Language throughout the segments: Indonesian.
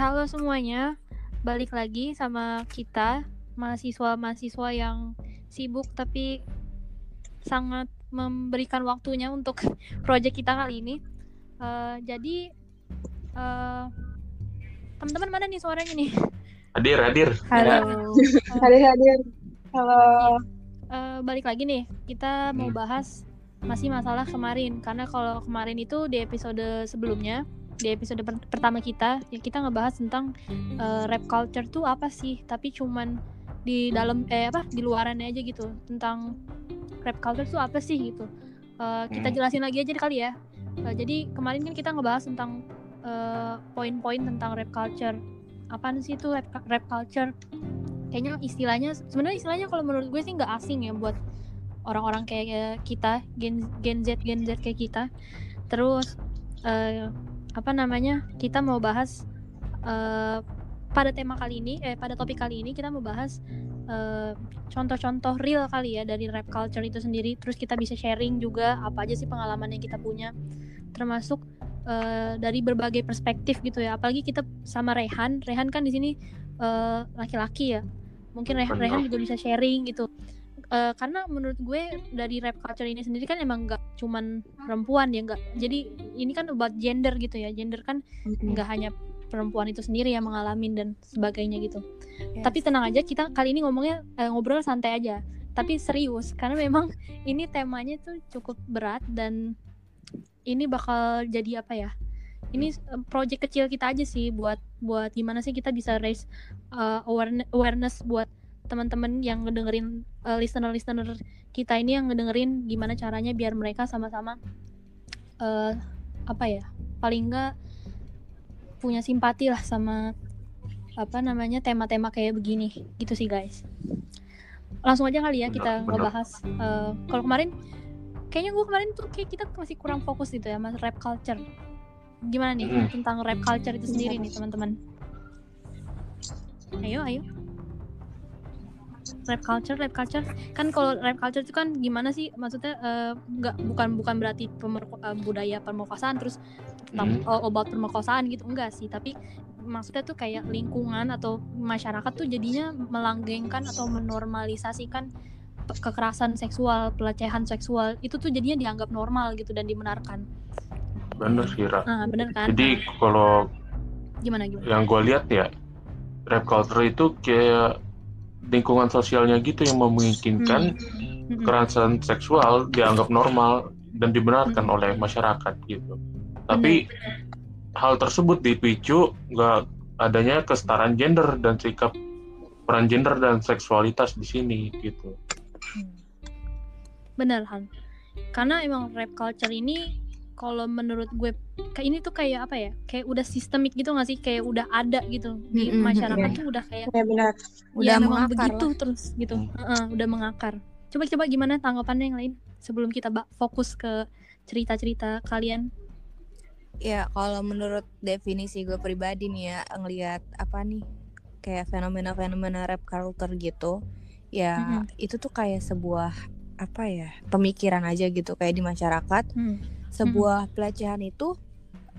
halo semuanya. Balik lagi sama kita, mahasiswa-mahasiswa yang sibuk tapi sangat memberikan waktunya untuk proyek kita kali ini. Uh, jadi uh, teman-teman mana nih suaranya nih? Hadir, hadir. Halo. hadir, hadir. Halo. Uh, balik lagi nih, kita mau hmm. bahas masih masalah kemarin karena kalau kemarin itu di episode sebelumnya di episode per pertama kita ya kita ngebahas tentang uh, rap culture tuh apa sih? Tapi cuman di dalam eh apa di luarannya aja gitu tentang rap culture tuh apa sih gitu. Uh, kita hmm. jelasin lagi aja kali ya. Uh, jadi kemarin kan kita ngebahas tentang poin-poin uh, tentang rap culture. Apaan sih itu rap, rap culture? Kayaknya istilahnya sebenarnya istilahnya kalau menurut gue sih nggak asing ya buat orang-orang kayak kita gen gen Z gen Z kayak kita. Terus uh, apa namanya kita mau bahas uh, pada tema kali ini eh pada topik kali ini kita mau bahas contoh contoh-contoh real kali ya dari rap culture itu sendiri. Terus kita bisa sharing juga apa aja sih pengalaman yang kita punya. Termasuk uh, dari berbagai perspektif gitu ya. Apalagi kita sama Rehan. Rehan kan di sini laki-laki uh, ya. Mungkin Rehan, Rehan juga bisa sharing gitu uh, karena menurut gue dari rap culture ini sendiri kan emang nggak cuman perempuan ya nggak. Jadi ini kan about gender gitu ya. Gender kan nggak mm-hmm. hanya perempuan itu sendiri yang mengalami dan sebagainya gitu. Yes. tapi tenang aja kita kali ini ngomongnya uh, ngobrol santai aja. Tapi serius karena memang ini temanya tuh cukup berat dan ini bakal jadi apa ya? Ini project kecil kita aja sih buat buat gimana sih kita bisa raise uh, awareness buat teman-teman yang ngedengerin uh, listener-listener kita ini yang ngedengerin gimana caranya biar mereka sama-sama uh, apa ya paling enggak punya simpati lah sama apa namanya tema-tema kayak begini. Gitu sih guys. Langsung aja kali ya kita ngebahas uh, kalau kemarin kayaknya gue kemarin tuh kayak kita masih kurang fokus gitu ya mas rap culture. Gimana nih hmm. tentang rap culture itu sendiri nih teman-teman? Ayo ayo rap culture rap culture. Kan kalau rap culture itu kan gimana sih? Maksudnya uh, nggak bukan bukan berarti pemerko, uh, budaya pemerkosaan terus hmm. obat pemerkosaan gitu. Enggak sih tapi maksudnya tuh kayak lingkungan atau masyarakat tuh jadinya melanggengkan atau menormalisasikan kekerasan seksual pelecehan seksual. Itu tuh jadinya dianggap normal gitu dan dibenarkan. Bener sih Ra. Nah, bener kan? Jadi kalau gimana gimana? yang gue lihat ya rap culture itu kayak lingkungan sosialnya gitu yang memungkinkan hmm. hmm. kekerasan seksual dianggap normal dan dibenarkan hmm. oleh masyarakat gitu. Tapi hmm. hal tersebut dipicu nggak adanya kesetaraan gender dan sikap peran gender dan seksualitas di sini gitu. Hmm. Bener Han, karena emang rap culture ini kalau menurut gue kayak ini tuh kayak apa ya kayak udah sistemik gitu gak sih kayak udah ada gitu di mm-hmm, masyarakat yeah. tuh udah kayak ya benar ya, udah ya, memang begitu lah. terus gitu mm. uh, udah mengakar coba-coba gimana tanggapannya yang lain sebelum kita fokus ke cerita-cerita kalian ya kalau menurut definisi gue pribadi nih ya ngelihat apa nih kayak fenomena-fenomena rap culture gitu ya mm-hmm. itu tuh kayak sebuah apa ya pemikiran aja gitu kayak di masyarakat mm sebuah hmm. pelecehan itu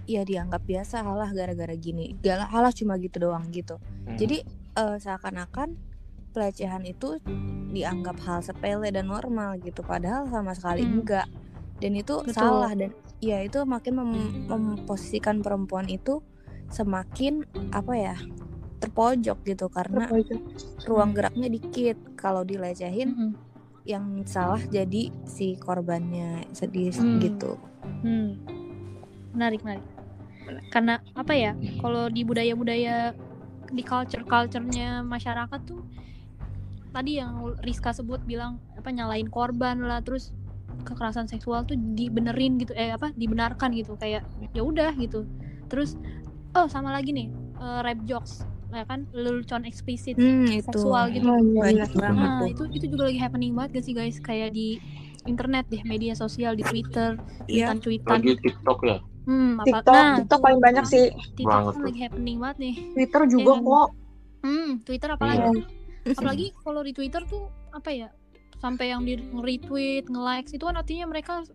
ya dianggap biasa halah gara-gara gini gak halah cuma gitu doang gitu hmm. jadi uh, seakan-akan pelecehan itu dianggap hal sepele dan normal gitu padahal sama sekali hmm. enggak dan itu Betul. salah dan ya itu makin mem memposisikan perempuan itu semakin apa ya terpojok gitu karena terpojok. ruang geraknya dikit kalau dilecehin -hmm. yang salah jadi si korbannya sedih hmm. gitu Hmm. Menarik, menarik. Karena apa ya? Kalau di budaya-budaya di culture-culturenya masyarakat tuh tadi yang Rizka sebut bilang apa nyalain korban lah terus kekerasan seksual tuh dibenerin gitu eh apa dibenarkan gitu. Kayak ya udah gitu. Terus oh sama lagi nih uh, rap jokes ya kan? Lelucon eksplisit hmm, seksual gitu. Banyak banget nah itu itu juga lagi happening banget gak sih guys? Kayak di internet deh media sosial di Twitter, iya. cuitan Lagi TikTok ya. Hmm, apa, TikTok, nah, TikTok paling banyak sih. TikTok kan lagi happening banget nih. Twitter juga ya, kok. Hmm, Twitter apalagi? Iya. Apalagi kalau di Twitter tuh apa ya? Sampai yang di retweet, nge-likes itu kan artinya mereka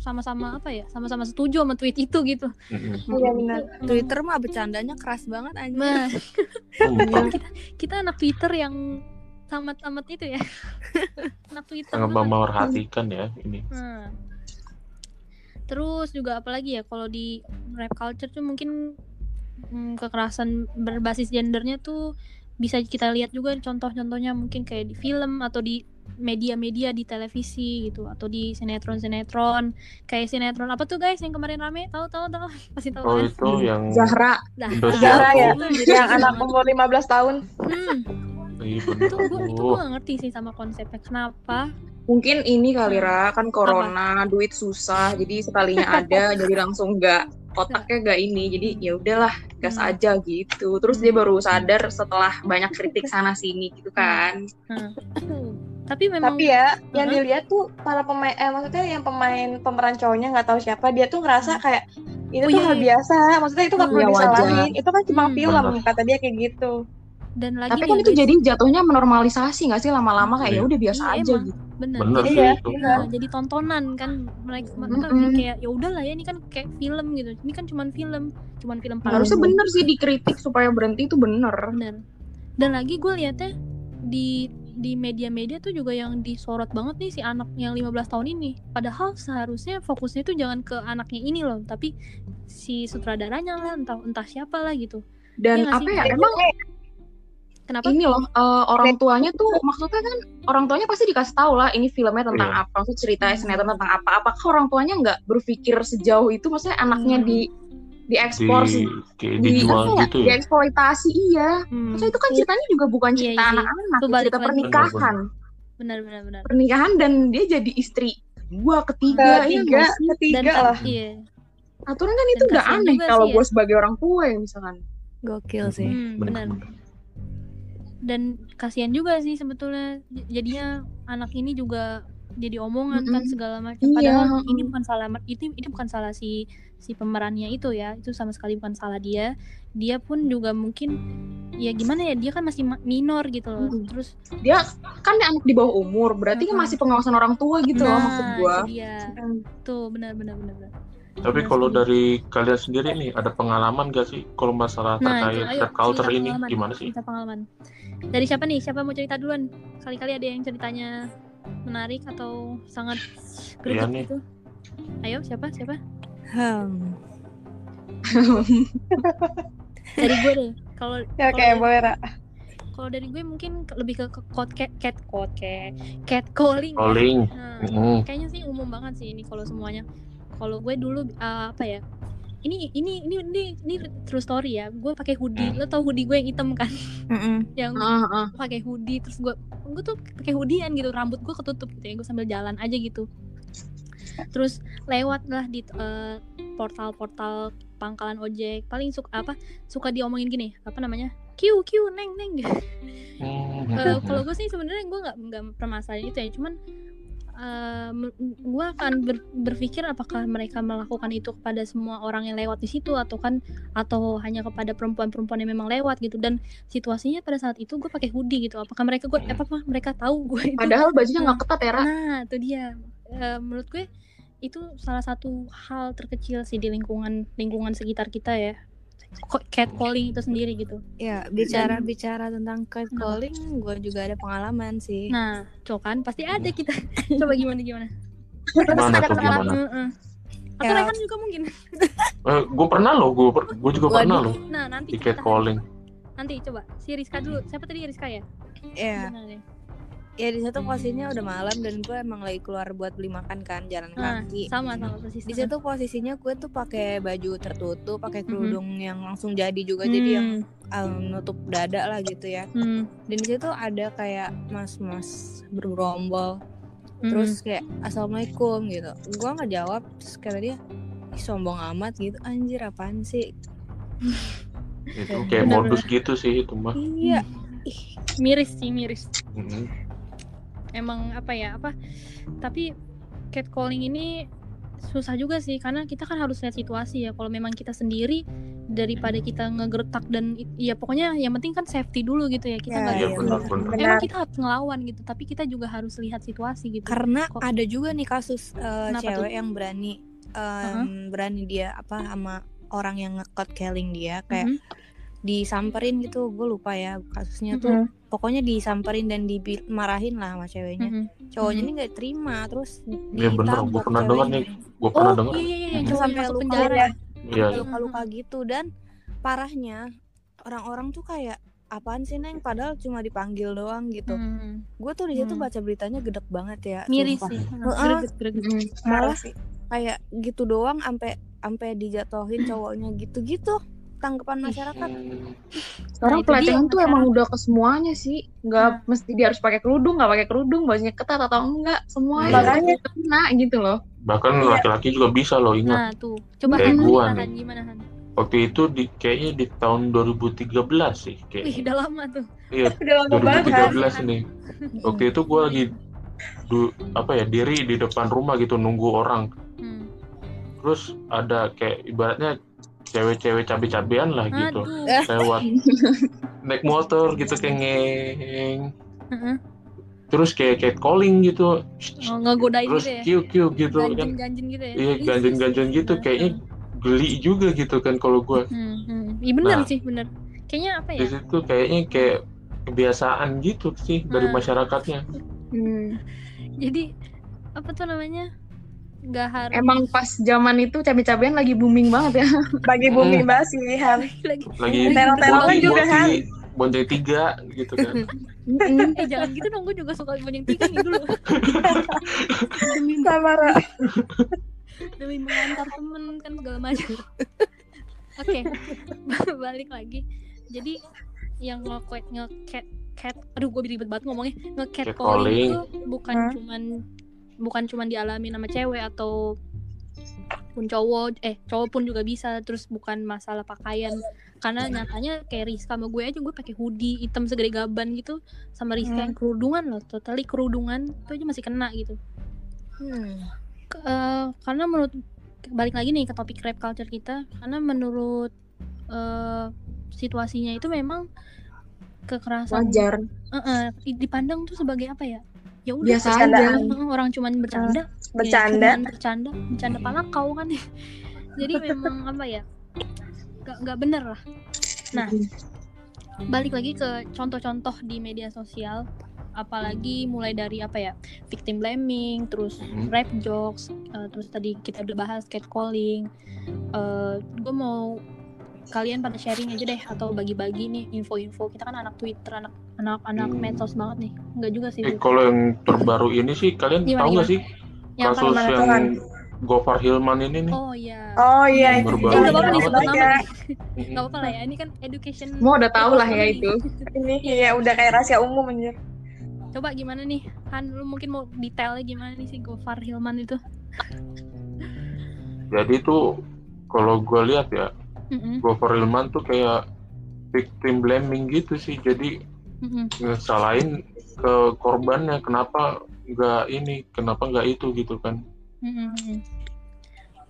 sama-sama apa ya sama-sama setuju sama tweet itu gitu iya benar Twitter mah bercandanya keras banget aja nah Sumpah. kita, kita anak Twitter yang tamat-tamat itu ya. Anak Twitter sangat banget. memerhatikan ya ini. Nah. Terus juga apalagi ya kalau di rap culture tuh mungkin mm, kekerasan berbasis gendernya tuh bisa kita lihat juga contoh-contohnya mungkin kayak di film atau di media-media di televisi gitu atau di sinetron-sinetron kayak sinetron apa tuh guys yang kemarin rame? Tahu tahu tahu. Pasti tahu oh kan? itu yang Zahra. Nah, Indosiar Zahra ya yang anak umur 15 tahun. Hmm, iya itu gue itu tuh. gue gak ngerti sih sama konsepnya kenapa mungkin ini kali Ra kan corona duit susah jadi sekalinya ada jadi langsung nggak otaknya nggak ini jadi ya udahlah gas Hmm. aja gitu terus dia baru sadar setelah banyak kritik sana sini gitu kan Hmm. tapi memang tapi ya yang Hah? dilihat tuh para pemain eh maksudnya yang pemain pemeran cowoknya nggak tahu siapa dia tuh ngerasa kayak itu Oh, tuh iya, hal iya. biasa maksudnya itu nggak Hmm. perlu Ya, wajar. disalahin itu kan cuma Hmm. film Bener. kata dia kayak gitu dan lagi Tapi kan ya, itu guys, jadi jatuhnya menormalisasi nggak sih lama-lama kayak Iya. ya udah biasa Iya, aja emang. gitu. bener, bener jadi sih Iya, itu iya. Nah, jadi tontonan kan mereka apa, Mm-mm. kayak ya udahlah ya ini kan kayak film gitu ini kan cuman film cuman film palsu Harusnya bener sih dikritik supaya berhenti itu bener. bener dan lagi gue liatnya di di media-media tuh juga yang disorot banget nih si anak yang 15 tahun ini padahal seharusnya fokusnya tuh jangan ke anaknya ini loh tapi si sutradaranya lah entah entah siapa lah gitu Dan Iya nggak apa sih? ya emang kenapa ini loh eh, orang tuanya tuh maksudnya kan orang tuanya pasti dikasih tahu lah ini filmnya tentang Iya. apa, maksud ceritanya sinetron tentang apa. Apakah orang tuanya nggak berpikir sejauh itu maksudnya anaknya Hmm. di diekspor di sih kayak di dijual apa ya, gitu ya dieksploitasi iya. Hmm, Maksudnya itu kan ceritanya juga bukan Iya, cerita iya sih. anak-anak, ya, balik cerita pernikahan. benar benar benar Pernikahan dan dia jadi istri dua ketiga, iya ketiga nggak sih? dan ketiga kan- lah iya aturan kan itu nggak aneh kalau ya. gue sebagai orang tua ya misalkan Gokil sih. Hmm, benar bener. Dan kasihan juga sih sebetulnya. Jadinya anak ini juga jadi omongan kan Mm-mm. segala macam. Iya, padahal mm. ini bukan salah itu ini bukan salah si si pemerannya itu ya. Itu sama sekali bukan salah dia. Dia pun juga mungkin ya gimana ya dia kan masih ma- minor gitu loh. Mm. terus dia kan anak di bawah umur berarti kan Mm-mm. masih pengawasan orang tua gitu loh maksud nah itu dia. Tuh benar benar benar benar Tapi kalau dari kalian sendiri nih ada pengalaman gak sih kalau masalah nah terkait itu ayo rap culture ini pengalaman, gimana sih? cerita pengalaman dari siapa nih siapa mau cerita duluan kali-kali ada yang ceritanya menarik atau sangat Iya greget nih. gitu ayo siapa siapa Hmm. dari gue deh kalau ya kalau kayak dari- boleh Ra. kalau dari gue mungkin lebih ke ke- cat cat cat cat cat cat calling ya. Calling. Nah, Mm. kayaknya sih umum banget sih ini kalau semuanya kalau gue dulu uh, apa ya ini ini ini ini ini true story ya. Gue pakai hoodie. Hmm. lo tau hoodie gue yang hitam kan? Yang heeh. pakai hoodie terus gue gue tuh pakai hoodiean gitu. Rambut gue ketutup gitu ya. Gue sambil jalan aja gitu. Terus lewat lah di eh, portal-portal pangkalan ojek. Paling suka apa suka diomongin gini. Apa namanya? Q Q neng neng. Eh, kalau gue sih sebenarnya gue nggak nggak permasalahan itu ya. Cuman gue akan ber- berpikir apakah mereka melakukan itu kepada semua orang yang lewat di situ atau kan atau hanya kepada perempuan-perempuan yang memang lewat gitu. Dan situasinya pada saat itu gue pakai hoodie gitu. Apakah mereka gue apa apa mereka tahu gue itu padahal bajunya nggak ketat ya nah itu dia. Eh, menurut gue itu salah satu hal terkecil sih di lingkungan lingkungan sekitar kita ya catcalling itu sendiri gitu Ya, bicara bicara tentang catcalling, gue juga ada pengalaman sih. nah cowok kan pasti ada kita coba gimana gimana Gimana ada tuh pengalaman gimana? Heeh. atau Ya. Rehan juga mungkin Eh, gue pernah loh, gue gue juga Waduh. pernah loh nah nanti di catcalling. nanti coba si Rizka dulu siapa tadi Rizka ya Ya, Gimana deh? Ya di situ posisinya udah malam dan gue emang lagi keluar buat beli makan kan jalan nah kaki. sama sama persis Di situ posisinya gue tuh pakai baju tertutup, pakai Mhm. kerudung yang langsung jadi juga, jadi yang Hmm, um, nutup dada lah gitu ya. hmm, Dan di situ ada kayak mas-mas bergerombol, hmm. terus kayak assalamualaikum gitu. Gue nggak jawab, terus kata dia "Ih, sombong amat gitu, anjir apaan sih? Itu kayak modus gitu sih itu mah. Iya, miris sih miris Mm. Emang apa ya apa tapi catcalling ini susah juga sih karena kita kan harus lihat situasi ya kalau memang kita sendiri daripada kita ngegertak dan ya pokoknya yang penting kan safety dulu gitu ya kita Ya, nggak Iya iya, benar benar. benar. Benar. emang kita harus ngelawan gitu tapi kita juga harus lihat situasi gitu Karena Kok- ada juga nih kasus Kenapa cewek tuh? yang berani em, berani dia apa sama orang yang ngekot kelling dia kayak Mhm. Disamperin gitu gue lupa ya kasusnya tuh pokoknya disamperin dan dimarahin lah sama ceweknya Mhm. cowoknya Mhm. ini nggak terima terus Iya bener, gue pernah dengar nih, gue pernah oh dengar. iya iya iya Sampai masuk luka penjara ya. Iya, Mhm. luka-luka gitu dan parahnya orang-orang tuh kayak apaan sih neng padahal cuma dipanggil doang gitu Hmm. gue tuh di situ Hmm. baca beritanya gedek banget ya miris sumpah. sih Mm. malah kayak gitu doang sampai sampai dijatuhin cowoknya gitu-gitu tanggapan masyarakat Sekarang Nah, pelecehan tuh masyarakat. emang udah ke semuanya sih. Nggak mesti dia harus pakai kerudung, nggak pakai kerudung, bajunya ketat atau enggak, semuanya Makanya. kena gitu loh. Bahkan Iya. laki-laki juga bisa loh ingat. nah tuh coba Kayak gua gimana nih. Han gimana Han Waktu itu di kayaknya di tahun 2013 sih wih kayak. udah lama tuh Iya, Udah lama banget. 2013 nih. Waktu itu gue lagi du, apa ya diri di depan rumah gitu nunggu orang. hmm. Terus ada kayak ibaratnya cewek-cewek cabe-cabean lah gitu. Aduh. Lewat naik motor gitu kayak ngeng. Heeh. terus kayak kayak calling gitu. Oh, ngegodain terus gitu ya? kiu gitu kan. Ganjen ganjen gitu ya? Iya ganjen-ganjen gitu. Kayaknya geli juga gitu kan kalau gue hmm, hmm. iya bener Nah. sih bener. Kayaknya apa di ya situ kayaknya kayak kebiasaan gitu sih dari Hmm. masyarakatnya. Hmm. jadi apa tuh namanya nggak harus Emang pas zaman itu cabai-cabian lagi booming banget ya. Bagi bumi bahas pilihan. lagi lagi Terong-terongan boti juga, Han. boti bonceng tiga gitu kan eh jangan gitu dong gue juga suka banyak tiga nih dulu demi Sama Ra. demi mengantar temen kan segala macam oke balik lagi jadi yang nge nge-cat cat aduh gue ribet banget ngomongnya nge-cat calling itu bukan Hmm. cuman bukan cuman dialami sama cewek atau pun cowok eh cowok pun juga bisa terus bukan masalah pakaian karena nyatanya kayak Rizka sama gue aja gue pakai hoodie hitam segede gaban gitu sama Rizka Hmm. yang kerudungan loh totally kerudungan itu aja masih kena gitu Hmm. Ke- eh, karena menurut balik lagi nih ke topik rap culture kita karena menurut eh, situasinya itu memang kekerasan Wajar. eh, eh, dipandang tuh sebagai apa ya ya udah Biasa aja. orang cuman bercanda. ya Bercanda. cuman bercanda. Bercanda pala kau kan jadi memang apa ya nggak nggak bener lah. Nah balik lagi ke contoh-contoh di media sosial. Apalagi mulai dari apa ya victim blaming terus Mhm. rap jokes eh, terus tadi kita udah bahas catcalling. Eh gue mau kalian pada sharing aja deh atau bagi-bagi nih info-info kita kan anak Twitter anak anak anak Hmm. medsos banget nih nggak juga sih Eh, kalau yang terbaru ini sih kalian Gimana, tahu nggak sih yang kasus mana, yang? Gofar Hilman ini nih oh iya Oh iya, itu baru Eh, nggak apa-apa ini disebut nama aja. nih. Nggak apa-apa lah ya. Ini kan education. Semua udah tahu lah ya itu. Ini ya udah kayak rahasia umum anjir. Coba gimana nih? Han, lu mungkin mau detailnya gimana nih si Gofar Hilman itu? jadi tuh kalau gue lihat ya Gofar Hilman tuh kayak victim blaming gitu sih jadi mm-mm, ngesalahin ke korbannya kenapa nggak ini kenapa nggak itu gitu kan.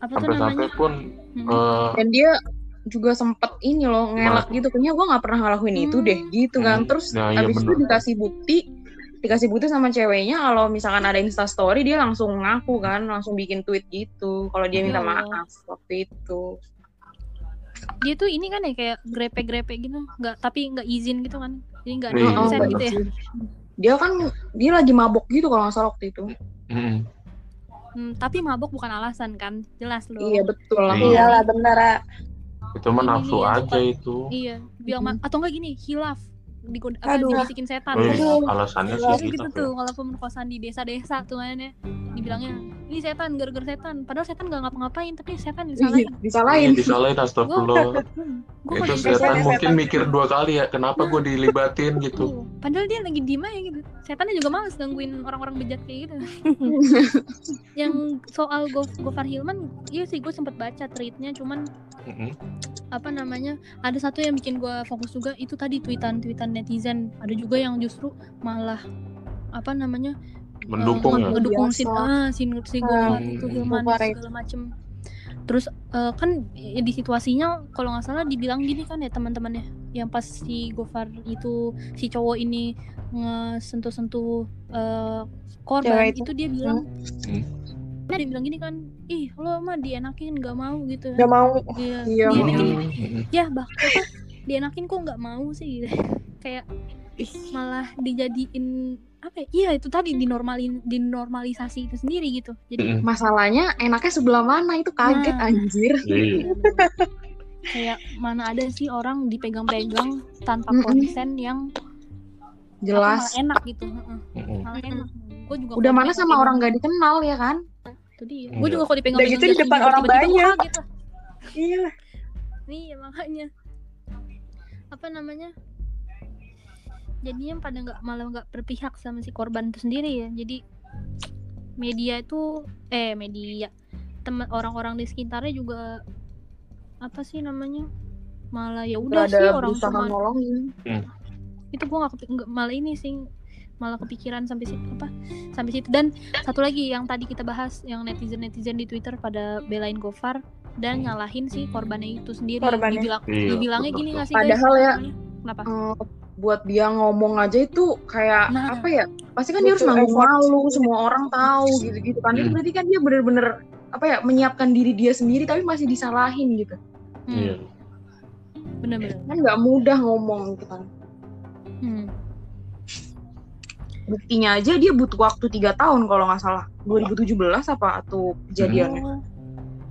Apa tuh sampai-sampai namanya? pun Mm-mm. eh, Dan dia juga sempet ini loh ngelak gitu kayaknya gue nggak pernah ngelakuin itu deh gitu kan Hmm. terus Nah, iya abis itu dikasih bukti dikasih bukti sama ceweknya kalau misalkan ada insta story dia langsung ngaku kan langsung bikin tweet gitu kalau dia minta Ya Allah. maaf waktu itu Dia tuh ini kan ya kayak grepe-grepe gitu, nggak tapi nggak izin gitu kan? Jadi nggak Iya, ada konsen bener gitu ya? dia kan dia lagi mabok gitu kalau nggak salah waktu itu mm, Hmm, tapi mabok bukan alasan kan? Jelas loh. iya betul lah Iya. Iyalah bener, Ra. itu mah Ini nafsu yang aja itu Iya, bilang ma- atau enggak gini, hilaf. Digod- apa, Aduh. dibisikin setan. Eh, Aduh. alasannya Gitu, sih. gitu gitu tuh kalau pemerkosaan di desa-desa tuh kan ya dibilangnya ini setan gara-gara setan. Padahal setan nggak ngapa-ngapain tapi setan Iya, disalahin. disalahin. Disalahin astagfirullah. Hmm, itu setan mungkin setan. mikir dua kali ya kenapa gue dilibatin gitu. Padahal dia lagi diem aja gitu. Setannya juga males gangguin orang-orang bejat kayak gitu yang soal Go Gofar Hilman iya sih gue sempet baca tweetnya cuman Mm-mm. apa namanya ada satu yang bikin gue fokus juga itu tadi tweetan-tweetan netizen ada juga yang justru malah apa namanya mendukung eh, ya ngedukung si Biasa. ah si si Gofar Hmm. itu Hilman segala macem terus eh, kan ya di situasinya kalau nggak salah dibilang gini kan ya teman-temannya yang pas si Gofar itu si cowok ini ngesentuh-sentuh eh, korban Cewek itu. itu dia bilang Hmm. Nah, dia bilang gini kan ih lo mah dienakin nggak mau gitu Gak mau. Iya, Iya, ya bah apa dienakin kok nggak mau sih gitu. kayak malah dijadiin apa ya iya itu tadi dinormalin dinormalisasi itu sendiri gitu jadi. Masalahnya enaknya sebelah mana itu kaget Nah. anjir. Iya. kayak mana ada sih orang dipegang-pegang tanpa Mm-mm. konsen yang apa, Jelas. malah enak gitu Heeh, Mm-mm. malah enak gue juga Udah mana sama dipegang- orang gak dikenal ya kan? Itu dia Iya. gue juga kalau dipegang gitu di depan orang banyak. gitu Iya. Iya makanya apa namanya jadinya pada nggak malah nggak berpihak sama si korban itu sendiri ya jadi media itu eh media teman orang-orang di sekitarnya juga apa sih namanya malah ya udah sih orang cuma nolongin. itu gua nggak kepi- nggak- malah ini sih malah kepikiran sampai situ apa sampai situ dan satu lagi yang tadi kita bahas yang netizen netizen di twitter pada belain Gofar dan nyalahin si korbannya itu sendiri Korbannya. dibilang Iya, dibilangnya gini nggak sih guys Padahal ya, kenapa Eh, buat dia ngomong aja itu kayak Nah. apa ya? Pasti kan dia harus Butuh nanggung effort. malu, semua orang tahu gitu-gitu kan. Hmm. berarti kan dia bener-bener apa ya menyiapkan diri dia sendiri tapi masih disalahin gitu. Hmm, Iya. bener-bener Kan nggak mudah ngomong gitu kan. hmm. Buktinya aja dia butuh waktu tiga tahun kalau nggak salah. 2017 apa atau kejadiannya? oh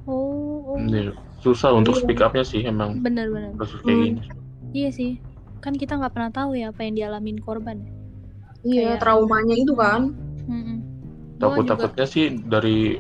oh, oh. Susah untuk Iya. speak up-nya sih emang bener-bener kasus kayak Hmm. gini. iya sih kan kita nggak pernah tahu ya apa yang dialamin korban Iya, Kayak- traumanya itu kan. Gua Takut juga- takutnya sih dari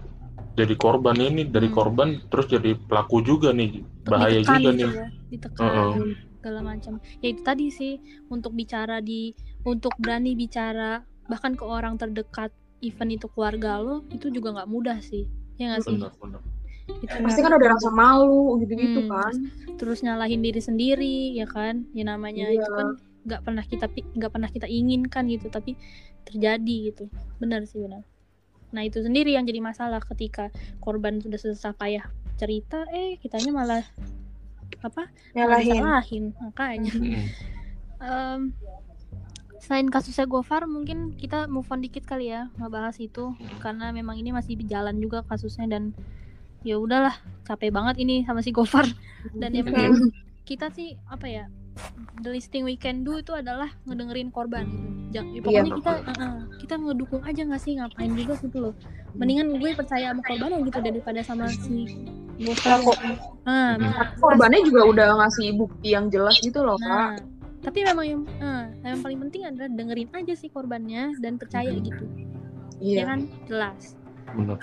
dari korban ini dari Hmm. korban terus jadi pelaku juga nih bahaya ditekan juga gitu nih. ya, ditekan Heeh. Segala macam. Ya itu tadi sih untuk bicara di untuk berani bicara bahkan ke orang terdekat event itu keluarga lo itu juga nggak mudah sih. Ya nggak sih? Benar, benar. itu Pasti kan ada rasa malu gitu-gitu Hmm, kan. terus nyalahin diri sendiri ya kan? Ya namanya itu Iya. kan nggak pernah kita nggak pernah kita inginkan gitu tapi terjadi gitu. Benar sih benar. Nah itu sendiri yang jadi masalah ketika korban sudah susah payah cerita eh kitanya malah apa Nyalahin. disalahin makanya Mm-mm. Em, selain kasusnya Gofar mungkin kita move on dikit kali ya ngebahas itu karena memang ini masih berjalan juga kasusnya dan ya udahlah capek banget ini sama si Gofar dan yang penting kita sih apa ya the listing we can do itu adalah ngedengerin korban gitu. Jangan, ya, pokoknya kita uh-uh, kita ngedukung aja nggak sih ngapain juga gitu loh. Mendingan gue percaya sama korban gitu daripada sama si Gofar. Pelaku. Ah, Hmm. Korbannya juga udah ngasih bukti yang jelas gitu loh, Nah, Kak. tapi memang yang eh, yang paling penting adalah dengerin aja sih korbannya dan percaya gitu. Ya Iya. kan? Jelas. Benar.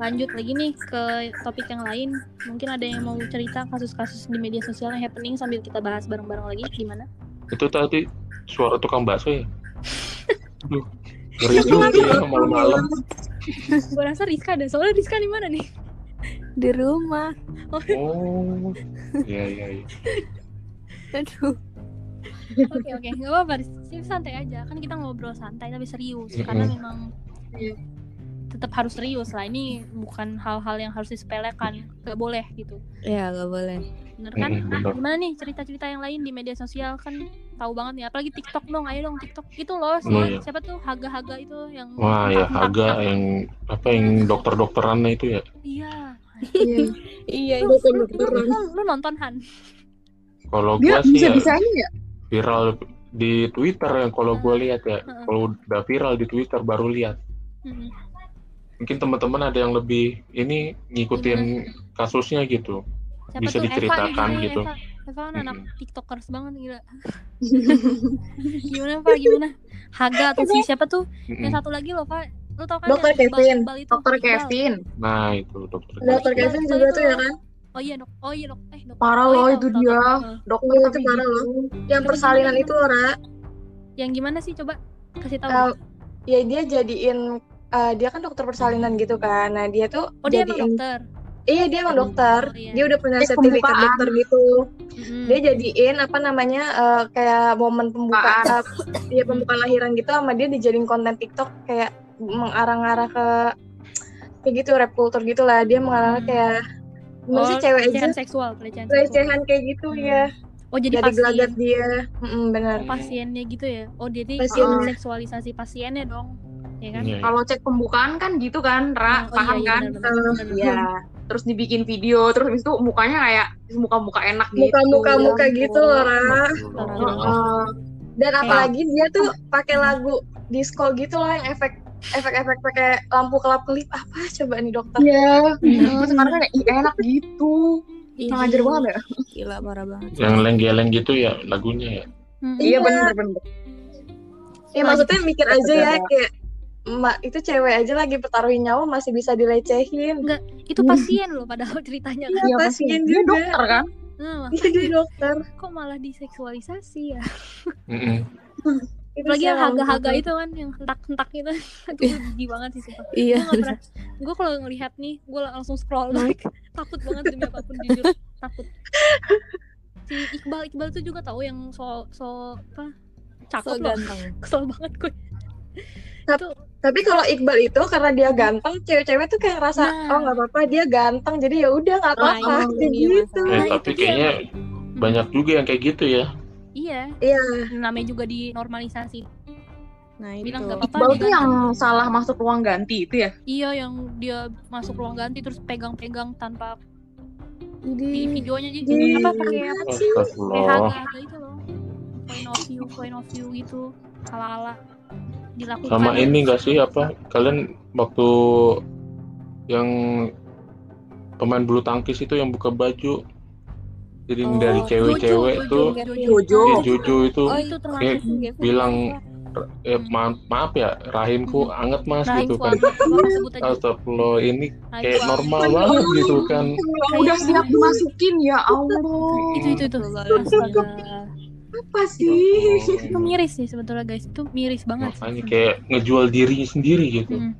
Lanjut lagi nih ke topik yang lain. Mungkin ada yang mau cerita kasus-kasus di media sosial yang happening sambil kita bahas bareng-bareng lagi gimana? Itu tadi suara tukang bakso ya? Aduh, ngeri juga ya malam-malam. Gue rasa Rizka ada. Soalnya Rizka di mana nih? di rumah Oh, iya iya iya. aduh Oke oke, nggak apa-apa. Santai aja. Kan kita ngobrol santai tapi serius. Karena Mm-mm. memang Iya. Tetap harus serius lah. Ini bukan hal-hal yang harus disepelekan. Gak boleh gitu. ya nggak boleh Bener kan? Mm-mm, bener. Gimana nih cerita-cerita yang lain di media sosial kan tahu banget nih. Apalagi TikTok dong. Ayo dong TikTok. Itu loh si Oh, iya. siapa tuh Haga-Haga itu yang Wah ya harga yang apa yang dokter-dokterannya itu ya. Iya. Iya. iya Lu, Dokter- lu, lu, dokteran. lu, lu nonton Han? Kalau gua sih ya bisa-bisanya ya? viral di Twitter yang kalau gua lihat ya. Kalau udah viral di Twitter baru lihat. Mungkin teman-teman ada yang lebih ini ngikutin kasusnya gitu. Siapa Bisa tuh? Eva diceritakan nih, gitu. Eva. Eva kan anak Mm-mm. tiktokers banget gila. gimana Pak? Gimana? Haga atau si siapa tuh? Mm-mm. Yang satu lagi loh Pak. Lu tau kan Dokter yang Iqbal- Kevin. Itu? Dokter. Kevin. Nah itu dokter. Dokter Kevin juga itu tuh ya loh. kan? Oh iya dok. Oh iya dok. Eh dok. Parah oh, loh iya, itu tahu, tahu, dia. Dokter itu parah loh. Yang persalinan gimana, itu Ra, Yang gimana sih coba kasih tahu. ya dia jadiin eh, dia kan dokter persalinan gitu kan. Nah, dia tuh oh dia emang jadiin dokter. Iya, dia emang dokter. Oh, iya. Dia udah punya sertifikat pembukaan. dokter gitu. Mm-mm. Dia jadiin apa namanya eh, kayak momen pembukaan eh, iya pembukaan lahiran gitu sama dia dijadiin konten TikTok kayak mengarah-arah ke kayak gitu rap culture gitu lah. Dia mengarah Hmm. kayak Menurut sih cewek aja pelecehan seksual, pelecehan seksual. pelecehan kayak gitu Hmm. ya. Oh jadi Dari pasien, gelagat dia. Mm-mm, benar. oh, pasiennya gitu ya? Oh jadi Pasien. oh, seksualisasi pasiennya dong, ya kan? Iya, iya. Kalau cek pembukaan kan gitu kan, Ra, Oh, paham iya, iya, kan? benar, benar, benar, benar. Iya. Terus dibikin video, terus habis itu mukanya kayak muka-muka enak gitu. Muka-muka muka gitu loh, Ra. Heeh. Dan apalagi dia tuh pakai lagu disco gitu loh yang efek efek-efek pakai lampu kelap-kelip apa coba nih dokter Iya. Hmm. Terus sekarang kayak "Ih, enak gitu. Ih, Kurang ajar banget ya. Gila parah banget. Yang geleng gitu ya lagunya ya. Hmm. Iya bener-bener. ya maksudnya mikir aja ya kayak Mak itu cewek aja lagi pertaruhin nyawa masih bisa dilecehin. Enggak, itu pasien loh padahal ceritanya kan. Iya, pasien Dia juga. dokter kan? Nah, Iya dia dokter. kok malah diseksualisasi ya? Mm-mm. Itu Apalagi sih yang haga-haga itu kan yang hentak-hentak itu. Itu jijik banget sih sumpah. Iya. Gue gak pernah, gue kalau ngelihat nih, gue langsung scroll like. takut banget demi apa pun jujur, takut. Si Iqbal, Iqbal tuh juga tahu yang so, so, apa, So cakep loh. ganteng. Kesel banget gue. Tapi kalau Iqbal itu karena dia ganteng, cewek-cewek tuh kayak ngerasa Nah. oh nggak apa-apa dia ganteng jadi ya udah nggak Nah, apa-apa itu kayak dia gitu. Eh, Nah, tapi itu dia. kayaknya banyak juga yang kayak gitu ya. Iya, Iya. namanya juga dinormalisasi. Nah itu. Bilang gak apa-apa. Iqbal tuh diganteng. yang salah masuk ruang ganti itu ya? Iya, yang dia masuk ruang ganti terus pegang-pegang tanpa di videonya jadi apa pakai apa kayak Astagfirullah. haga-haga itu loh point of view point of view gitu ala-ala dilakukan Sama ini enggak sih apa kalian waktu yang pemain bulu tangkis itu yang buka baju jadi Oh, dari cewek-cewek Jojo, tuh Jojo, ya Jojo itu. Oh itu sih. bilang eh, maaf, maaf ya rahimku anget mas Rahim gitu kan. Astagfirullah ini kayak normal banget gitu kan. Udah siap dimasukin ya Allah. itu itu. Tuh Astaga. Apa sih? itu miris sih sebetulnya guys itu miris banget makanya kayak ngejual dirinya sendiri gitu Hmm.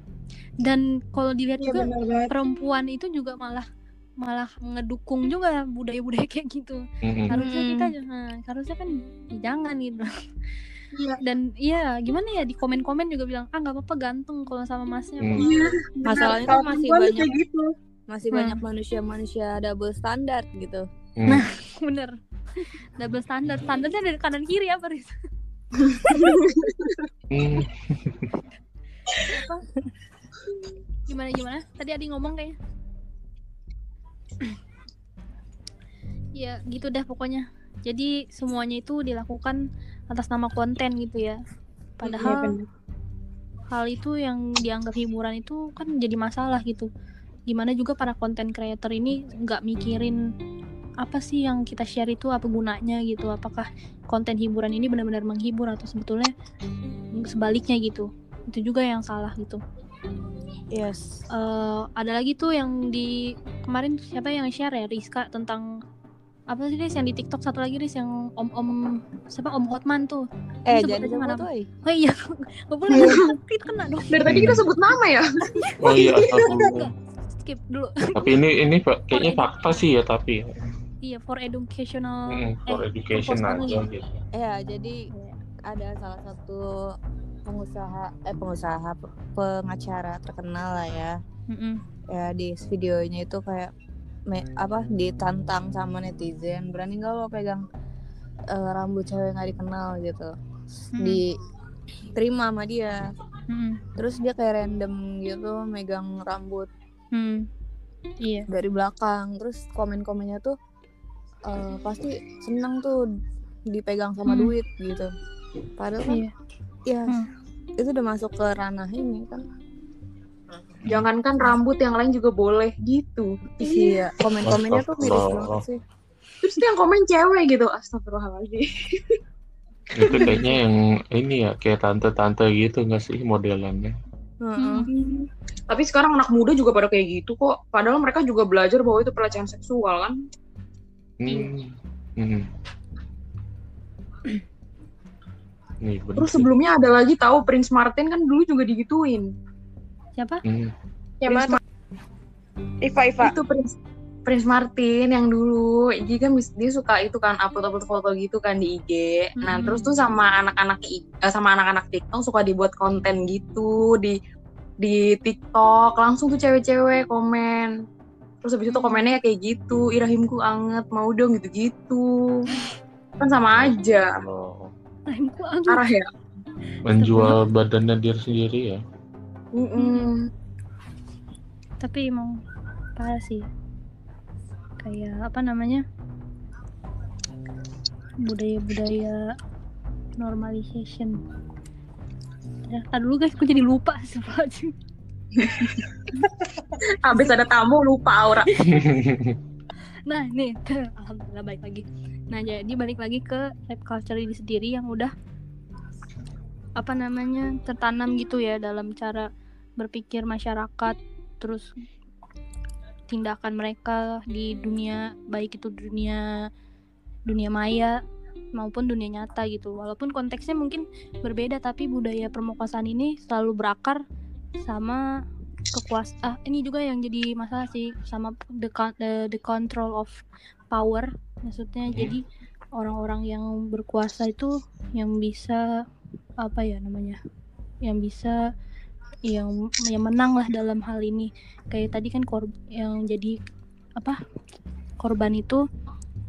dan kalau dilihat Iya juga perempuan itu juga malah malah ngedukung juga budaya-budaya kayak gitu Mm-mm. harusnya Hmm. kita jangan harusnya kan ya jangan gitu Iya. dan iya gimana ya di komen-komen juga bilang ah nggak apa-apa ganteng kalau sama masnya Hmm. Iya. Masalahnya Kalau tuh masih banyak gitu. masih Hmm. banyak manusia-manusia double standar gitu. Hmm. bener double standar standarnya dari kanan kiri apa Riz? Hmm. gimana gimana tadi Adi ngomong kayaknya ya gitu dah pokoknya jadi semuanya itu dilakukan atas nama konten gitu ya padahal benar. hal itu yang dianggap hiburan itu kan jadi masalah gitu gimana juga para konten creator ini nggak mikirin apa sih yang kita share itu? Apa gunanya gitu? Apakah konten hiburan ini benar-benar menghibur atau sebetulnya sebaliknya gitu? Itu juga yang salah gitu. Yes. Eh, ada lagi tuh yang di kemarin siapa yang share ya? Rizka tentang apa sih Riz? Yang di TikTok satu lagi Riz yang om om siapa? Om Hotman tuh. Eh aja sebut mana? woy. oh iya. Nggak boleh kita kena dong. Dari tadi kita sebut nama ya? oh iya skip dulu. Tapi ini ini kayaknya fakta sih ya tapi iya for educational Mm, for eh, education aja gitu Ya jadi ada salah satu pengusaha eh pengusaha pe- pengacara terkenal lah ya. Mm-mm. Ya di videonya itu kayak me- apa ditantang sama netizen berani nggak lo pegang eh, rambut cewek nggak dikenal gitu Hmm. diterima sama dia Mm-mm. terus dia kayak random gitu megang rambut Hmm. iya dari belakang terus komen-komennya tuh eh, pasti seneng tuh dipegang sama Hmm. duit gitu padahal kan iya ya Hmm. itu udah masuk ke ranah ini kan Jangankan rambut yang lain juga boleh gitu. iya komen-komennya tuh miris banget sih Terus yang komen cewek gitu. Astagfirullahaladzim. itu kayaknya yang ini ya kayak tante-tante gitu nggak sih modelannya Heeh. Hmm. Tapi sekarang anak muda juga pada kayak gitu kok. Padahal mereka juga belajar bahwa itu pelecehan seksual kan. Hmm. Hmm. Nih, bener Terus sih. sebelumnya ada lagi tahu Prince Martin kan dulu juga digituin. siapa Hmm. Prince mana? Iva Iva. Itu Prince Prince Martin yang dulu, jadi kan dia suka itu kan upload-upload foto gitu kan di IG. Nah Hmm. terus tuh sama anak-anak eh, sama anak-anak TikTok suka dibuat konten gitu di di TikTok langsung tuh cewek-cewek komen terus habis itu komennya kayak gitu irahimku anget mau dong gitu-gitu. Kan sama aja. Oh, rahimku anget. Arah ya. Menjual badannya diri sendiri ya. Mm-mm. tapi emang parah sih. Kayak apa namanya budaya-budaya normalization. Ya tar dulu guys aku jadi lupa sih habis ada tamu lupa aura. Nah nih alhamdulillah balik lagi. Nah jadi balik lagi ke rap culture ini sendiri yang udah apa namanya tertanam gitu ya dalam cara berpikir masyarakat terus tindakan mereka di dunia baik itu dunia dunia maya maupun dunia nyata gitu. Walaupun konteksnya mungkin berbeda tapi budaya permukaan ini selalu berakar sama kekuasaan ah, ini juga yang jadi masalah sih sama the, the, the control of power. Maksudnya Hmm. jadi orang-orang yang berkuasa itu yang bisa apa ya namanya yang bisa yang yang menang lah dalam hal ini. Kayak tadi kan kor yang jadi apa korban itu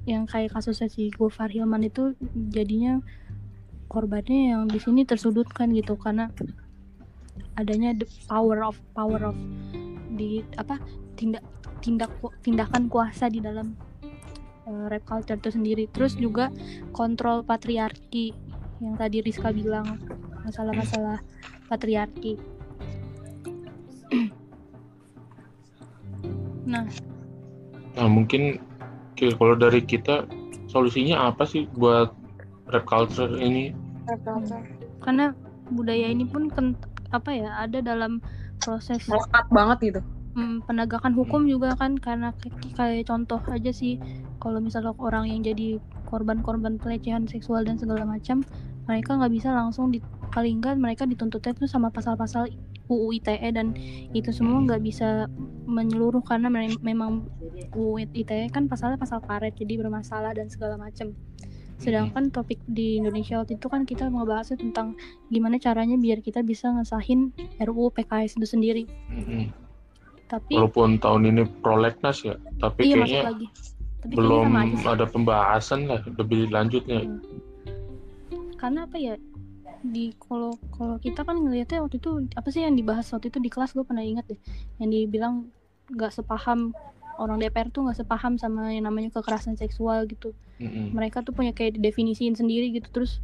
yang kayak kasusnya si Gofar Hilman itu jadinya korbannya yang di sini tersudutkan gitu. Karena adanya the power of power of di apa tindak tindak tindakan kuasa di dalam uh, rap culture itu sendiri. Terus juga kontrol patriarki yang tadi Rizka bilang masalah-masalah patriarki. Nah. Nah mungkin kalau dari kita solusinya apa sih buat rap culture ini? karena budaya ini pun apa ya ada dalam proses melekat banget gitu. Mm, penegakan hukum juga kan karena kayak contoh aja sih kalau misalnya orang yang jadi korban-korban pelecehan seksual dan segala macam mereka nggak bisa langsung di paling nggak mereka dituntutnya itu sama pasal-pasal UU ITE dan itu semua nggak bisa menyeluruh karena me- memang UU ITE kan pasalnya pasal karet jadi bermasalah dan segala macam sedangkan topik di Indonesia waktu itu kan kita ngebahasnya tentang gimana caranya biar kita bisa ngesahin RUU PKS itu sendiri Mm-mm. tapi Walaupun tahun ini prolegnas ya, tapi iya kayaknya lagi tapi kayaknya belum sih. ada pembahasan lah lebih lanjutnya. karena apa ya di kalau kalau kita kan ngelihatnya waktu itu apa sih yang dibahas waktu itu di kelas gue pernah ingat deh yang dibilang nggak sepaham orang DPR tuh nggak sepaham sama yang namanya kekerasan seksual gitu. Mm-mm. mereka tuh punya kayak definisiin sendiri gitu terus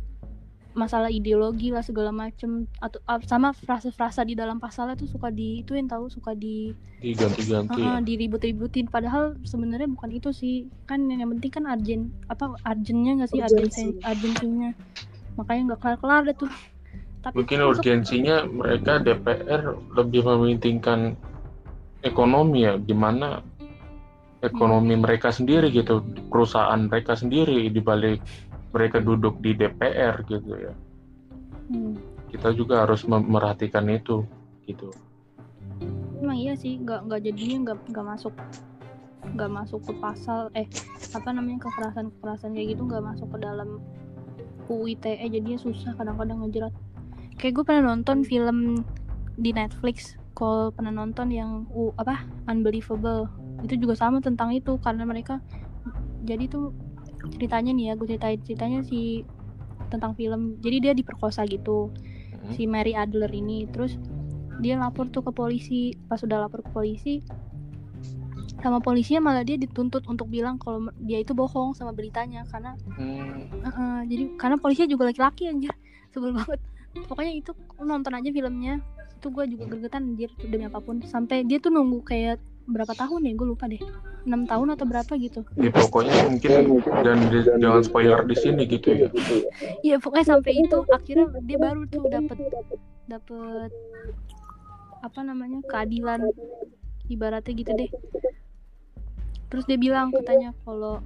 masalah ideologi lah segala macem atau ah, sama frasa-frasa di dalam pasalnya tuh suka di itu yang tahu suka di Diganti-ganti. Heeh, ya. diribut-ributin. Padahal sebenarnya bukan itu sih. Kan yang penting kan arjen apa arjennya nggak sih? Arjensi arjensinya. Makanya nggak kelar-kelar deh tuh. Tapi Mungkin masuk- urgensinya mereka DPR lebih mementingkan ekonomi ya, gimana ekonomi mereka sendiri gitu, perusahaan mereka sendiri dibalik mereka duduk di DPR gitu ya. Hmm, Kita juga harus memerhatikan itu gitu. emang iya sih nggak nggak jadinya nggak nggak masuk nggak masuk ke pasal eh apa namanya kekerasan kekerasan kayak gitu nggak masuk ke dalam UU ITE jadinya susah kadang-kadang ngejerat kayak gue pernah nonton film di Netflix kalau pernah nonton yang U apa Unbelievable itu juga sama tentang itu karena mereka jadi tuh ceritanya nih ya gue ceritain ceritanya si tentang film. Jadi dia diperkosa gitu Mm. si Mary Adler ini. Terus dia lapor tuh ke polisi. Pas udah lapor ke polisi sama polisinya malah dia dituntut untuk bilang kalau dia itu bohong sama beritanya. Karena Hmm, Heeh, jadi karena polisinya juga laki-laki anjir. Sebel banget. Pokoknya itu nonton aja filmnya. Itu gue juga gergetan anjir demi apa pun. Sampai dia tuh nunggu kayak berapa tahun ya? Gue lupa deh. Enam tahun atau berapa gitu. Ya pokoknya mungkin dan di- jangan spoiler di sini gitu ya. Iya pokoknya sampai itu akhirnya dia baru tuh dapet dapet apa namanya keadilan. Ibaratnya gitu deh. Terus dia bilang katanya kalau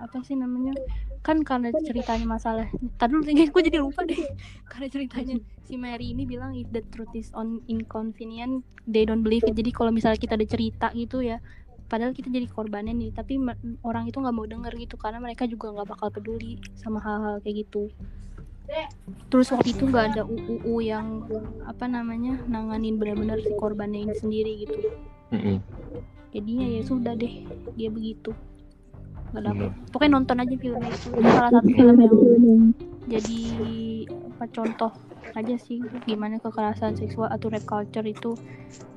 apa sih namanya kan karena ceritanya masalah. Tadi dulu gue jadi lupa deh. Karena ceritanya si Mary ini bilang if the truth is on inconvenient they don't believe it. Jadi kalau misalnya kita ada cerita gitu ya padahal kita jadi korbannya nih tapi orang itu nggak mau denger gitu karena mereka juga nggak bakal peduli sama hal-hal kayak gitu. Terus waktu itu nggak ada UU yang apa namanya nanganin benar-benar si korbannya ini sendiri gitu. Jadinya ya sudah deh dia begitu. Nggak dapet. Pokoknya nonton aja filmnya itu itu salah satu film yang jadi apa contoh aja sih gimana kekerasan seksual atau rape culture itu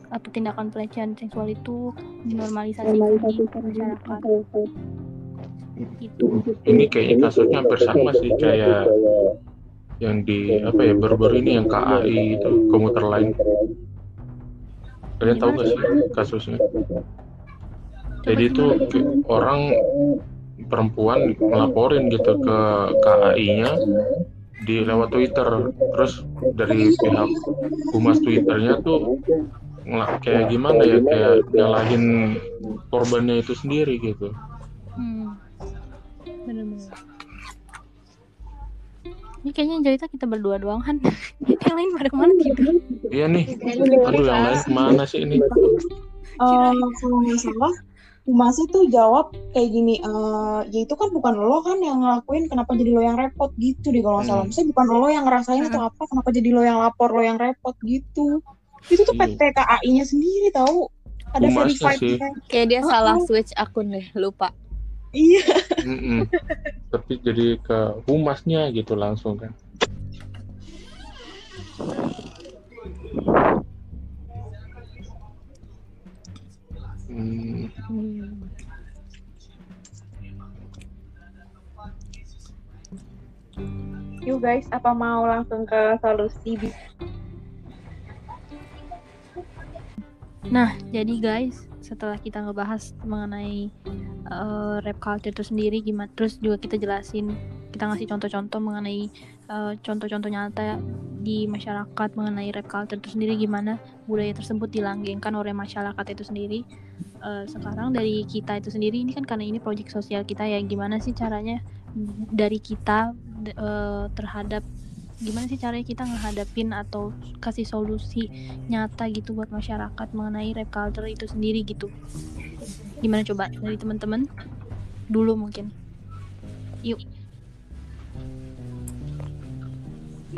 atau tindakan pelecehan seksual itu dinormalisasi di masyarakat. gitu. Ini kayaknya kasusnya hampir sama sih kayak yang di apa ya baru-baru ini yang KAI itu komuter lain. Kalian tahu gak sih kasusnya? Jadi itu orang perempuan ngelaporin gitu ke KAI-nya di lewat Twitter. Terus dari pihak humas Twitternya tuh kayak gimana ya kayak nyalahin korbannya itu sendiri gitu. Hmm. bener-bener. Ini kayaknya yang cerita kita berdua doang kan yang lain pada ke mana gitu? Iya nih. Aduh yang lain ke mana sih ini? Uh, kalau nggak salah Humas itu jawab kayak gini, uh, ya itu kan bukan lo kan yang ngelakuin, kenapa jadi lo yang repot gitu deh kalau nggak salah. Hmm. Maksudnya bukan lo yang ngerasain atau apa, kenapa jadi lo yang lapor, lo yang repot gitu. Itu tuh Iya. PT KAI-nya sendiri tahu. Ada verified sih. Kayak dia Oh, salah oh. switch akun deh, lupa. Iya. Tapi jadi ke humasnya gitu langsung kan Hmm. Yuk guys, apa mau langsung ke solusi? Nah, jadi guys, setelah kita ngebahas mengenai uh, rap culture itu sendiri gimana terus juga kita jelasin, kita ngasih contoh-contoh mengenai uh, contoh-contoh nyata di masyarakat mengenai rap culture itu sendiri gimana budaya tersebut dilanggengkan oleh masyarakat itu sendiri. Uh, sekarang dari kita itu sendiri ini kan karena ini proyek sosial kita ya, gimana sih caranya dari kita uh, terhadap gimana sih caranya kita ngehadapin atau kasih solusi nyata gitu buat masyarakat mengenai rap culture itu sendiri gitu. Gimana coba dari teman-teman? Dulu mungkin. Yuk.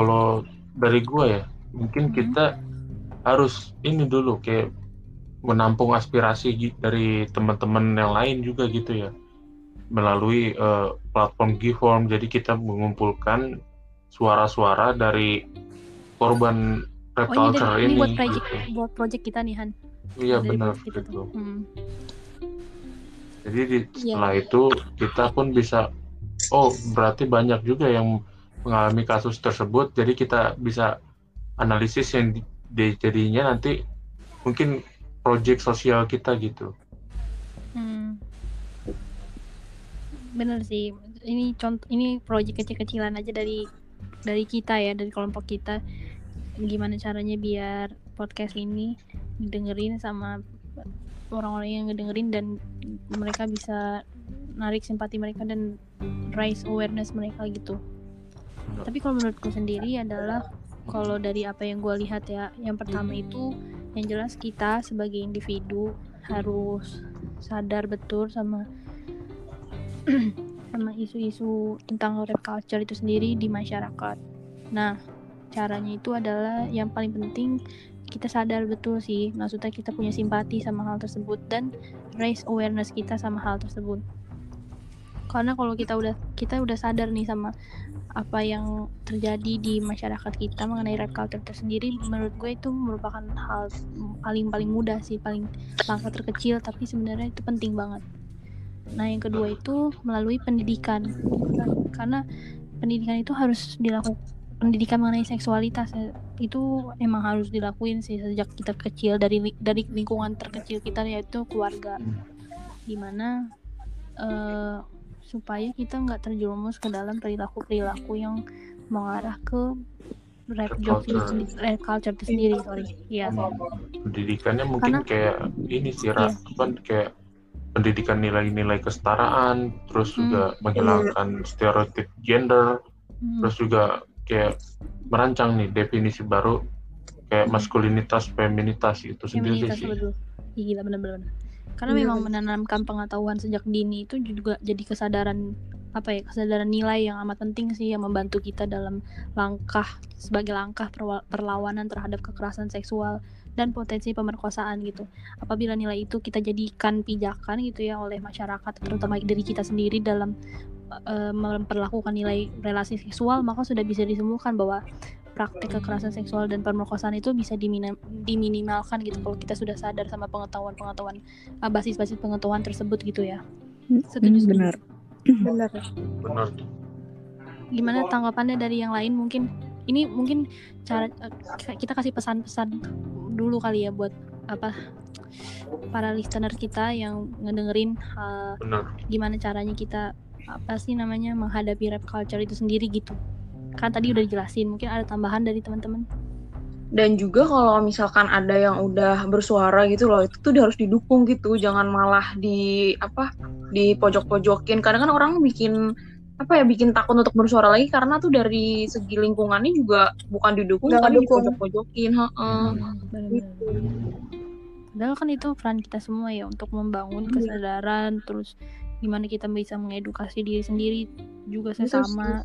Kalau dari gua ya mungkin Hmm. kita harus ini dulu kayak menampung aspirasi dari teman-teman yang lain juga gitu ya melalui eh, platform Giveform jadi kita mengumpulkan suara-suara dari korban rap oh ini, dari, ini, ini buat project gitu. buat project kita nih Han iya Dari benar gitu. Hmm. Jadi di- Iya. setelah itu kita pun bisa, oh berarti banyak juga yang mengalami kasus tersebut. Jadi kita bisa analisis yang di- di- jadinya nanti mungkin proyek sosial kita gitu. Hmm. Bener sih. Ini contoh ini proyek kecil-kecilan aja dari dari kita ya, dari kelompok kita. Gimana caranya biar podcast ini didengerin sama orang-orang yang ngedengerin dan mereka bisa narik simpati mereka dan raise awareness mereka gitu. Tapi kalau menurutku sendiri adalah kalau dari apa yang gue lihat ya, yang pertama itu yang jelas kita sebagai individu harus sadar betul sama sama isu-isu tentang rap culture itu sendiri di masyarakat. Nah, caranya itu adalah yang paling penting kita sadar betul sih, maksudnya kita punya simpati sama hal tersebut dan raise awareness kita sama hal tersebut. Karena kalau kita udah kita udah sadar nih sama apa yang terjadi di masyarakat kita mengenai rap culture tersendiri, menurut gue itu merupakan hal paling paling mudah sih, paling langkah terkecil tapi sebenarnya itu penting banget. Nah, yang kedua itu melalui pendidikan. Karena pendidikan itu harus dilakukan pendidikan mengenai seksualitas eh, itu emang harus dilakuin sih sejak kita kecil dari dari lingkungan terkecil kita yaitu keluarga. Di mana eh, supaya kita nggak terjerumus ke dalam perilaku-perilaku yang mengarah ke rap culture. rap culture itu sendiri, sorry. Iya. Pendidikannya mungkin Karena- kayak ini sih, Ra, apa, kayak pendidikan nilai-nilai kesetaraan, terus Hmm. juga menghilangkan stereotip gender, Hmm. terus juga kayak merancang nih definisi baru kayak Hmm. maskulinitas feminitas itu sendiri Feminitas sih betul. Gila bener-bener. Karena Iya, memang menanamkan pengetahuan sejak dini itu juga jadi kesadaran apa ya kesadaran nilai yang amat penting sih yang membantu kita dalam langkah sebagai langkah perlawanan terhadap kekerasan seksual dan potensi pemerkosaan gitu. Apabila nilai itu kita jadikan pijakan gitu ya oleh masyarakat terutama dari kita sendiri dalam uh, memperlakukan nilai relasi seksual maka sudah bisa disembuhkan bahwa praktik kekerasan seksual dan pemerkosaan itu bisa diminim diminimalkan gitu kalau kita sudah sadar sama pengetahuan-pengetahuan uh, basis-basis pengetahuan tersebut gitu ya. Hmm, setuju benar. Benar. Benar. Gimana tanggapannya dari yang lain mungkin? Ini mungkin cara uh, kita kasih pesan-pesan dulu kali ya buat apa para listener kita yang ngedengerin uh, gimana caranya kita apa sih namanya menghadapi rap culture itu sendiri gitu kan tadi udah dijelasin mungkin ada tambahan dari teman-teman. Dan juga kalau misalkan ada yang udah bersuara gitu loh itu tuh harus didukung gitu. Jangan malah di apa di pojok-pojokin kadang kan orang bikin apa ya bikin takut untuk bersuara lagi karena tuh dari segi lingkungannya juga bukan didukung tapi dipojok-pojokin heeh. Hmm, gitu. Padahal kan itu peran kita semua ya untuk membangun Iya. kesadaran terus gimana kita bisa mengedukasi diri sendiri juga sesama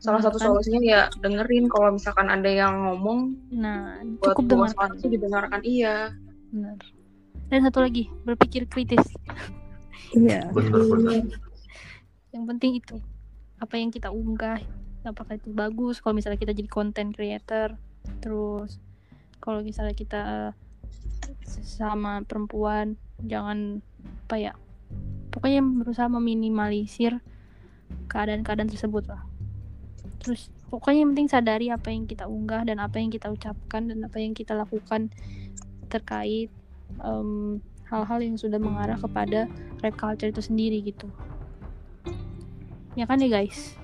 salah satu Kan? solusinya ya dengerin kalau misalkan ada yang ngomong nah buat cukup dengarkan itu didengarkan iya benar dan satu lagi berpikir kritis Iya. Benar. yang penting itu apa yang kita unggah apakah itu bagus kalau misalnya kita jadi content creator terus kalau misalnya kita sama perempuan jangan apa ya pokoknya berusaha meminimalisir keadaan-keadaan tersebut lah terus pokoknya yang penting sadari apa yang kita unggah dan apa yang kita ucapkan dan apa yang kita lakukan terkait em, hal-hal yang sudah mengarah kepada rap culture itu sendiri gitu ya kan ya guys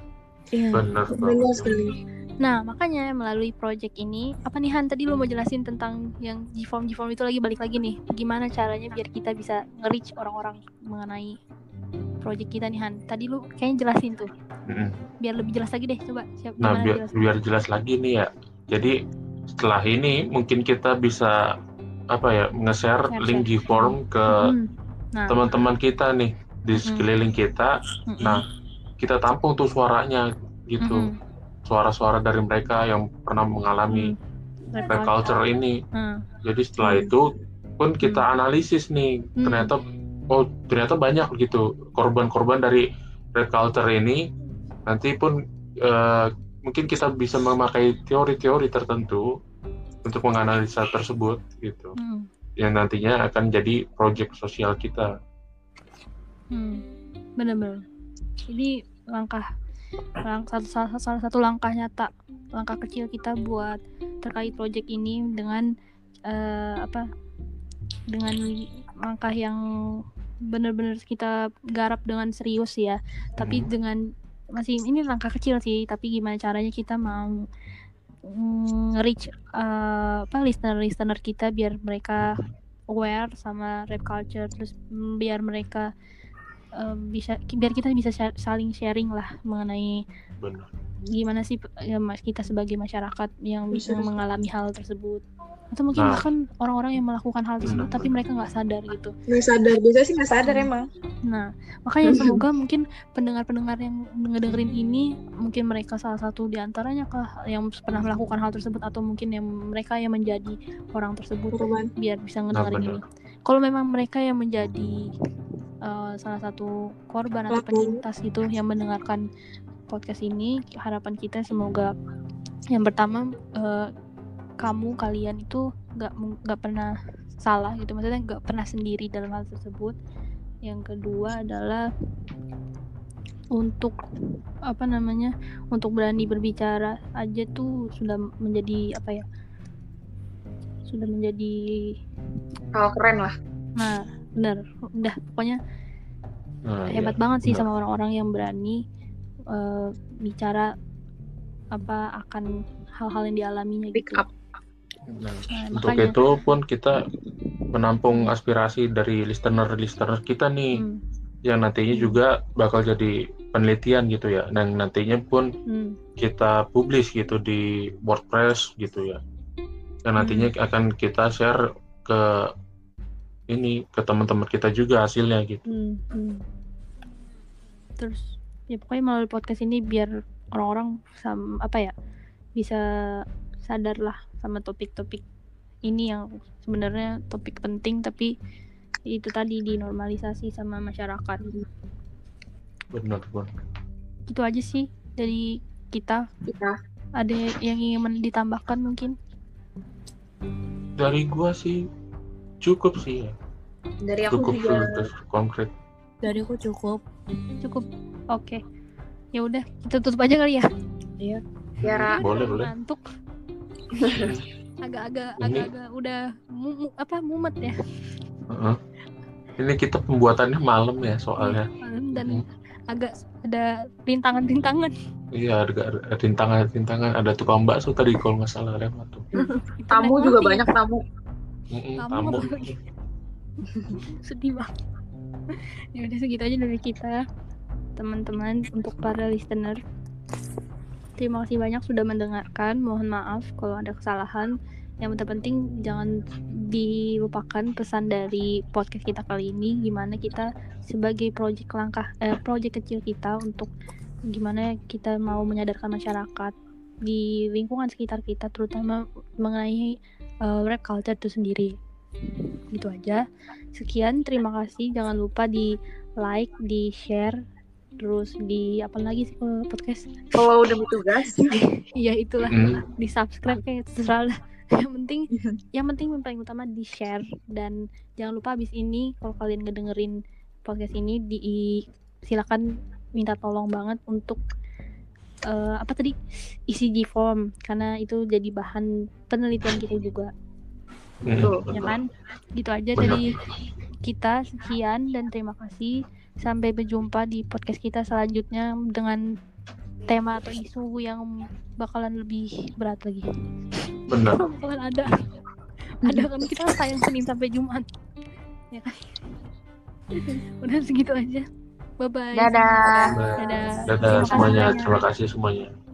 Iya. Benar. Sekali. Nah, makanya melalui project ini, apa nih Han tadi lu mau jelasin tentang yang G-form G-form itu lagi balik lagi nih. Gimana caranya biar kita bisa nge-reach orang-orang mengenai project kita nih Han. Tadi lu kayaknya jelasin tuh. Mm-mm. Biar lebih jelas lagi deh, coba. Siap Nah, biar, jelas? biar jelas lagi nih ya. Jadi setelah ini mungkin kita bisa apa ya nge-share link di form ke Hmm. Nah, teman-teman kita nih di sekeliling kita. mm-mm, Nah, kita tampung tuh suaranya gitu. mm-mm, Suara-suara dari mereka yang pernah mengalami mm. Rap culture ini. Hmm. Jadi setelah Hmm. itu pun kita analisis nih Hmm. ternyata oh ternyata banyak gitu korban-korban dari rap culture ini nanti pun eh, mungkin kita bisa memakai teori-teori tertentu untuk menganalisa tersebut gitu Hmm. yang nantinya akan jadi proyek sosial kita. Hmm. Bener-bener. Ini langkah, lang- satu, salah, salah satu langkah nyata, langkah kecil kita buat terkait project ini dengan eh, apa? Dengan langkah yang bener-bener kita garap dengan serius ya. Tapi Hmm. dengan masih ini langkah kecil sih. Tapi gimana caranya kita mau mm, reach eh, apa listener-listener kita biar mereka aware sama rap culture terus mm, biar mereka eh, bisa biar kita bisa share- saling sharing lah mengenai Benar. gimana sih ya, mas kita sebagai masyarakat yang Bisa. yang mengalami hal tersebut atau mungkin Nah. bahkan orang-orang yang melakukan hal tersebut tapi mereka nggak sadar gitu Nggak sadar, biasanya sih nggak sadar emang. Nah, makanya semoga mungkin pendengar-pendengar yang ngedengerin ini mungkin mereka salah satu di antaranya kah yang pernah melakukan hal tersebut atau mungkin yang mereka yang menjadi orang tersebut Korban. biar bisa ngedengerin benar. ini. Kalau memang mereka yang menjadi uh, salah satu korban atau penyintas gitu yang mendengarkan podcast ini, harapan kita semoga yang pertama uh, kamu kalian itu nggak nggak pernah salah gitu. Maksudnya nggak pernah sendiri dalam hal tersebut. Yang kedua adalah untuk apa namanya untuk berani berbicara aja tuh sudah menjadi apa ya sudah menjadi hal keren lah. Nah benar. Udah pokoknya Nah, hebat iya. banget sih benar. sama orang-orang yang berani eh, bicara apa akan hal-hal yang dialaminya pick gitu. up Nah, Nah, untuk makanya. itu pun kita menampung aspirasi dari listener-listener kita nih hmm, yang nantinya juga bakal jadi penelitian gitu ya. Dan nantinya pun hmm, kita publish gitu di WordPress gitu ya. Dan nantinya Hmm. akan kita share ke ini ke teman-teman kita juga hasilnya gitu. Hmm, hmm. terus ya pokoknya melalui podcast ini biar orang-orang apa ya bisa sadar lah sama topik-topik ini yang sebenarnya topik penting tapi itu tadi dinormalisasi sama masyarakat. Benar benar itu aja sih dari kita. Kita. ada yang ingin ditambahkan mungkin? Dari gua sih cukup sih ya. Dari aku cukup juga. terus konkret. Dari aku cukup. cukup. Oke. Ya udah kita tutup aja kali ya. Tiara boleh boleh. Ngantuk agak-agak agak-agak udah mu- mu- apa mumet ya. Heeh. ini kita pembuatannya malam ya soalnya. Malam dan Hmm. agak ada rintangan-rintangan. Iya ada ada rintangan rintangan ada tukang bakso tadi kalau nggak salah lewat tuh tamu juga mati. banyak tamu. Mm-mm, Tamu tamu. sedih banget. Ya udah segitu aja dari kita teman-teman untuk para listener terima kasih banyak sudah mendengarkan. Mohon maaf kalau ada kesalahan. Yang terpenting jangan dilupakan pesan dari podcast kita kali ini. Gimana kita sebagai project langkah eh, project kecil kita untuk gimana kita mau menyadarkan masyarakat di lingkungan sekitar kita terutama mengenai eh, rap culture itu sendiri. Gitu aja. Sekian terima kasih. Jangan lupa di like di share terus di apa lagi sih kalau podcast? Kalau udah bertugas, iya itulah. Mm. di subscribe kayak terserah lah yang penting yang penting yang paling utama di share dan jangan lupa abis ini kalau kalian ngedengerin podcast ini di silakan minta tolong banget untuk eh, apa tadi? Isi G form karena itu jadi bahan penelitian kita juga. Mm, Tuh, ya kan? Gitu aja. Dari kita sekian dan terima kasih sampai berjumpa di podcast kita selanjutnya dengan tema atau isu yang bakalan lebih berat lagi. Benar. Bakalan ada. Ada kan kita sayang Senin sampai Jumat. Ya kan? Udah segitu aja. Bye bye dadah. dadah. Dadah Terima kasih semuanya. Terima kasih semuanya